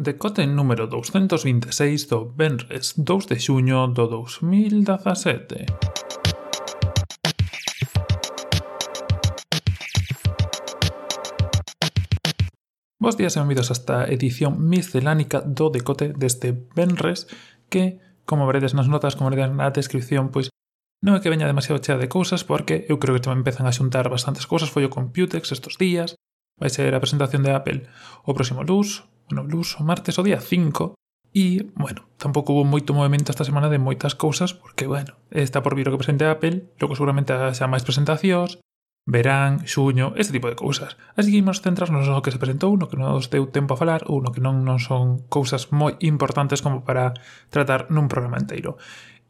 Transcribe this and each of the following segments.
Decote número 226 do Benres 2 de xuño do 2017. Bos días e benvidos a esta edición miscelánica do decote deste Benres que, como veredes nas notas, como veredes na descripción, pois non é que veña demasiado chea de cousas porque eu creo que tamén empezan a xuntar bastantes cousas. Foi o Computex estos días, vai ser a presentación de Apple o próximo luz, no luz o martes o día 5 E, bueno, tampouco hubo moito movimento esta semana de moitas cousas porque, bueno, está por vir o que presente Apple, logo seguramente xa máis presentacións, verán, xuño, este tipo de cousas. Así que imos centrarnos no que se presentou, no que non nos deu tempo a falar ou no que non, non son cousas moi importantes como para tratar nun programa inteiro.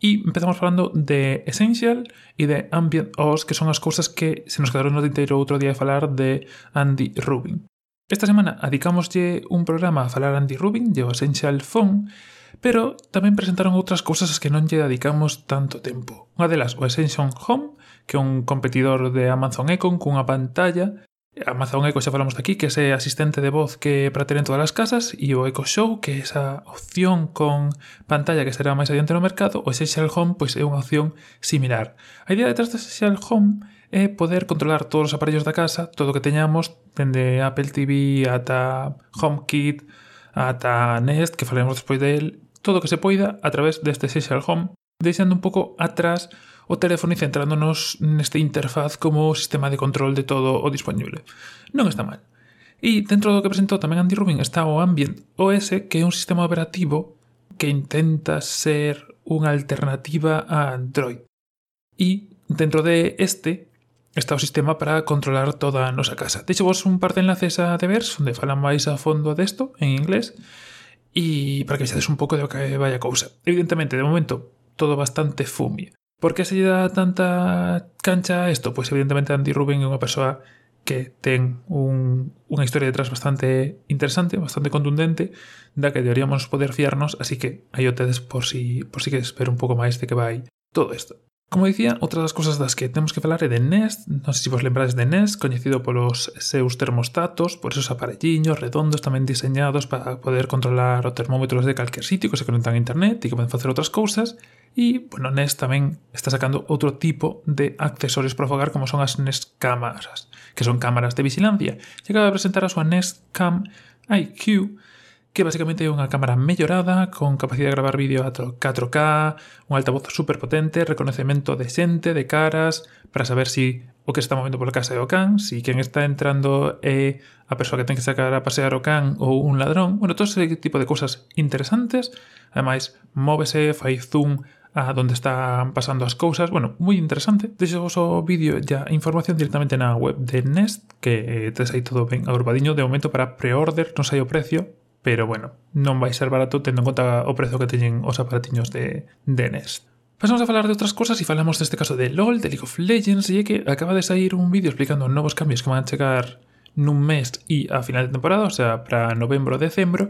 E empezamos falando de Essential e de Ambient OS, que son as cousas que se nos quedaron no tinteiro outro día de falar de Andy Rubin. Esta semana adicámoslle un programa a falar Andy Rubin de o Essential Phone, pero tamén presentaron outras cousas as que non lle dedicamos tanto tempo. Unha delas, o Essential Home, que é un competidor de Amazon Echo cunha pantalla Amazon Echo xa falamos aquí, que é ese asistente de voz que para ter en todas as casas e o Echo Show, que é esa opción con pantalla que será máis adiante no mercado, o Essential Home pois é unha opción similar. A idea detrás do Essential Home é poder controlar todos os aparellos da casa, todo o que teñamos, dende Apple TV ata HomeKit, ata Nest, que falaremos despois del, todo o que se poida a través deste Essential Home, deixando un pouco atrás o teléfono e centrándonos neste interfaz como sistema de control de todo o dispoñible. Non está mal. E dentro do que presentou tamén Andy Rubin está o Ambient OS, que é un sistema operativo que intenta ser unha alternativa a Android. E dentro de este está o sistema para controlar toda a nosa casa. Deixo vos un par de enlaces a Devers, onde falan máis a fondo desto en inglés, e para que vexades un pouco de o que vai a cousa. Evidentemente, de momento, todo bastante fumio. Por que se lle dá tanta cancha a isto? Pois evidentemente Andy Rubin é unha persoa que ten un, unha historia detrás bastante interesante, bastante contundente, da que deberíamos poder fiarnos, así que aí o tedes por si, por si que espero un pouco máis de que vai todo isto. Como dicía, outra das cousas das que temos que falar é de Nest, non sei se vos lembrades de Nest, coñecido polos seus termostatos, por esos aparelliños redondos tamén diseñados para poder controlar o termómetros de calquer sitio que se conectan a internet e que poden facer outras cousas, E, bueno, NES tamén está sacando outro tipo de accesorios para o fogar como son as NES cámaras, que son cámaras de vigilancia. E acaba de presentar a súa NES Cam IQ, que basicamente é unha cámara mellorada con capacidade de gravar vídeo a 4K, un altavoz superpotente, reconocemento de xente, de caras, para saber si o que está movendo pola casa é o can, si quen está entrando é a persoa que ten que sacar a pasear o can ou un ladrón, bueno, todo ese tipo de cousas interesantes. Ademais, móvese, fai zoom a donde están pasando as cousas. Bueno, moi interesante. Deixo vos o vídeo e a información directamente na web de Nest, que eh, tes aí todo ben agrupadiño. De momento para pre-order non sai o precio, pero bueno, non vai ser barato tendo en conta o prezo que teñen os aparatiños de, de Nest. Pasamos a falar de outras cosas e falamos deste caso de LOL, de League of Legends, e é que acaba de sair un vídeo explicando novos cambios que van a chegar nun mes e a final de temporada, o sea, para novembro ou decembro,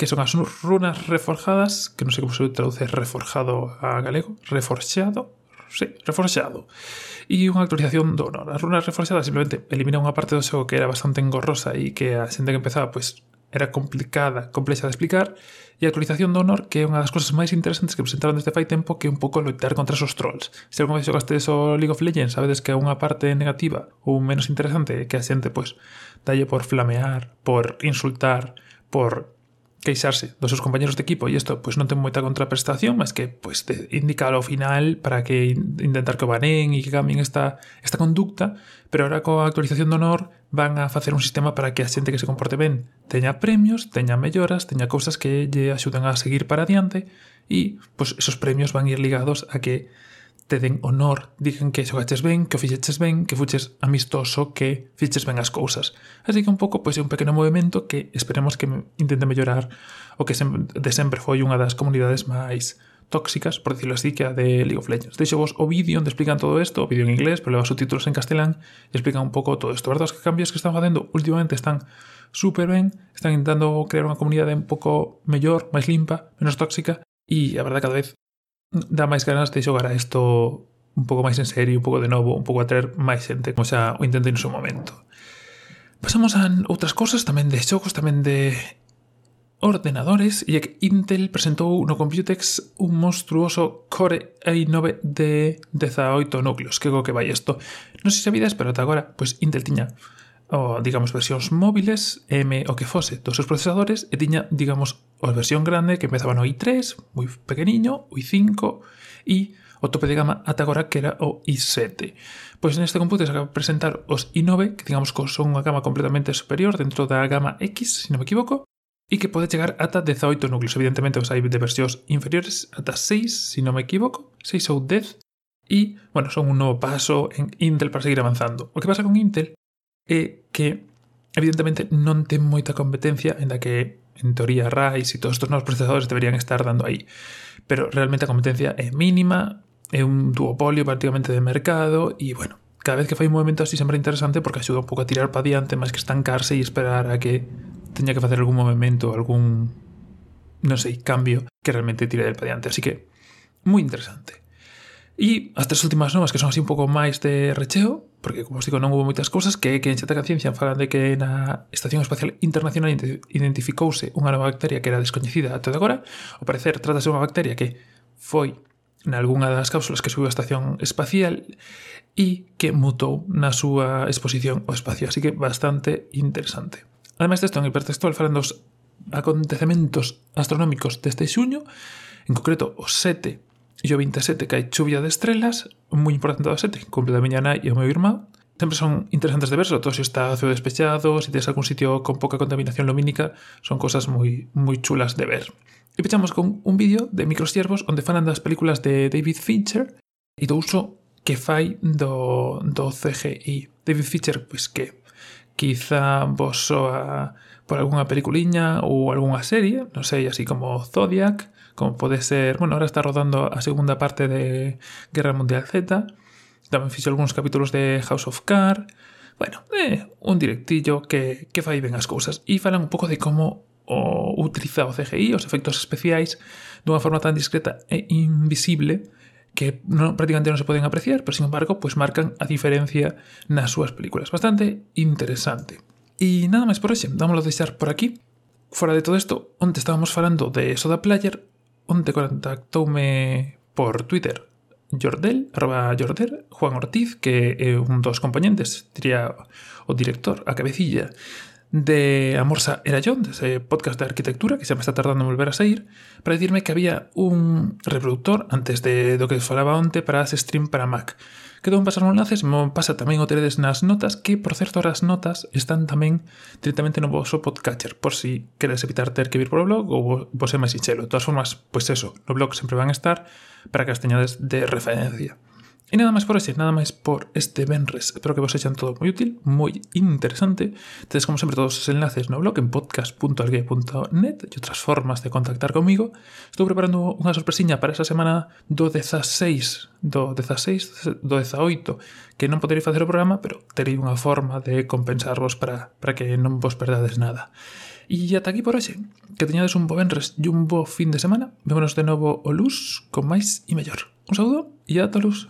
que son as runas reforjadas, que non sei como se traduce reforjado a galego, reforxado, sí, reforxado. E unha actualización do honor. As runas reforxadas simplemente elimina unha parte do xogo que era bastante engorrosa e que a xente que empezaba, pois, pues, era complicada, complexa de explicar, e a actualización do honor que é unha das cousas máis interesantes que presentaron desde fai tempo que é un pouco loitar contra esos trolls. Se algún vez xogastes o League of Legends, sabedes que é unha parte negativa ou menos interesante que a xente, pois, dalle por flamear, por insultar, por queixarse dos seus compañeros de equipo e isto pois non ten moita contraprestación, mas que pois te indica ao final para que intentar que o banen e que cambien esta esta conducta, pero agora coa actualización do honor van a facer un sistema para que a xente que se comporte ben teña premios, teña melloras, teña cousas que lle axudan a seguir para adiante e pois esos premios van ir ligados a que te den honor, digan que xogaches ben, que o fixeches ben, que fuches amistoso, que fixeches ben as cousas. Así que un pouco pois é un pequeno movimento que esperemos que intente mellorar o que sempre, de sempre foi unha das comunidades máis tóxicas, por decirlo así, que a de League of Legends. Deixo vos o vídeo onde explican todo isto, o vídeo en inglés, pero leva subtítulos en castelán, e explican un pouco todo isto. Verdad, os cambios que están facendo últimamente están super ben, están intentando crear unha comunidade un pouco mellor, máis limpa, menos tóxica, e a verdade cada vez dá máis ganas de xogar a isto un pouco máis en serio, un pouco de novo, un pouco a traer máis xente, como xa o intentei no seu momento. Pasamos a outras cousas tamén de xogos, tamén de ordenadores, e que Intel presentou no Computex un monstruoso Core i9 de 18 núcleos. Que go que vai isto. Non sei se sabides, pero ata agora, pois Intel tiña o, digamos, versións móviles M o que fose dos seus procesadores e tiña, digamos, a versión grande que empezaba no i3, moi pequeniño, o i5 e o tope de gama ata agora que era o i7. Pois neste computador se acaba de presentar os i9, que digamos que son unha gama completamente superior dentro da gama X, se si non me equivoco, e que pode chegar ata 18 núcleos. Evidentemente, os hai de versións inferiores ata 6, se si non me equivoco, 6 ou 10, e, bueno, son un novo paso en Intel para seguir avanzando. O que pasa con Intel é que evidentemente non ten moita competencia, enda que en teoría RISE e todos estes novos procesadores deberían estar dando aí. Pero realmente a competencia é mínima, é un duopolio prácticamente de mercado e, bueno, cada vez que fai un movimento así sempre é interesante porque axuda un pouco a tirar para diante máis que estancarse e esperar a que teña que facer algún movimento, algún, non sei, cambio que realmente tire del para diante. Así que, moi interesante. E as tres últimas novas que son así un pouco máis de recheo, porque como os digo non hubo moitas cousas, que que en Chataca Ciencia falan de que na Estación Espacial Internacional identificouse unha nova bacteria que era descoñecida até agora. Ao parecer trátase unha bacteria que foi nalgúnha das cápsulas que subiu a estación espacial e que mutou na súa exposición ao espacio. Así que bastante interesante. Ademais desto, en hipertextual falan dos acontecementos astronómicos deste xuño, en concreto o 7 e o 27 que hai chuvia de estrelas, moi importante o 7, cumple da miña nai e o meu irmão. Sempre son interesantes de ver, sobre todo se está ceo despexado, se tens algún sitio con poca contaminación lumínica, son cosas moi moi chulas de ver. E pechamos con un vídeo de Microsiervos onde falan das películas de David Fincher e do uso que fai do, do CGI. David Fincher, pois que quizá vos soa por algunha peliculiña ou algunha serie, non sei, así como Zodiac, como pode ser... Bueno, ahora está rodando a segunda parte de Guerra Mundial Z, tamén fixo algúns capítulos de House of Cards, Bueno, eh, un directillo que, que fai ben as cousas e falan un pouco de como o utiliza o CGI, os efectos especiais, dunha forma tan discreta e invisible que non, prácticamente non se poden apreciar, pero sin embargo, pois marcan a diferencia nas súas películas. Bastante interesante. E nada máis por hoxe, dámoslo a deixar por aquí. Fora de todo isto, onde estábamos falando de Soda Player, onde contactoume por Twitter Jordel, arroba Jordel, Juan Ortiz, que é un dos componentes, diría o director, a cabecilla de Amorsa Erayón, de ese podcast de arquitectura que se me está tardando en volver a sair, para dicirme que había un reproductor antes de do que falaba onte para as stream para Mac. Quedou un pasar un enlaces, mo pasa tamén o teredes nas notas, que por certo as notas están tamén directamente no vosso podcatcher, por si queres evitar ter que vir por o blog ou vos é máis sinxelo. De todas formas, pois eso, no blog sempre van a estar para que as teñades de referencia. E nada máis por ese, nada máis por este Benres. Espero que vos sexan todo moi útil, moi interesante. Tedes como sempre todos os enlaces no blog en podcast.algue.net e outras formas de contactar comigo. Estou preparando unha sorpresiña para esa semana do 16, do 16, do 18, que non poderei facer o programa, pero terei unha forma de compensarvos para, para que non vos perdades nada. E ata aquí por hoxe. Que teñades un bo Benres e un bo fin de semana. Vémonos de novo o luz con máis e mellor. Un saúdo e ata luz.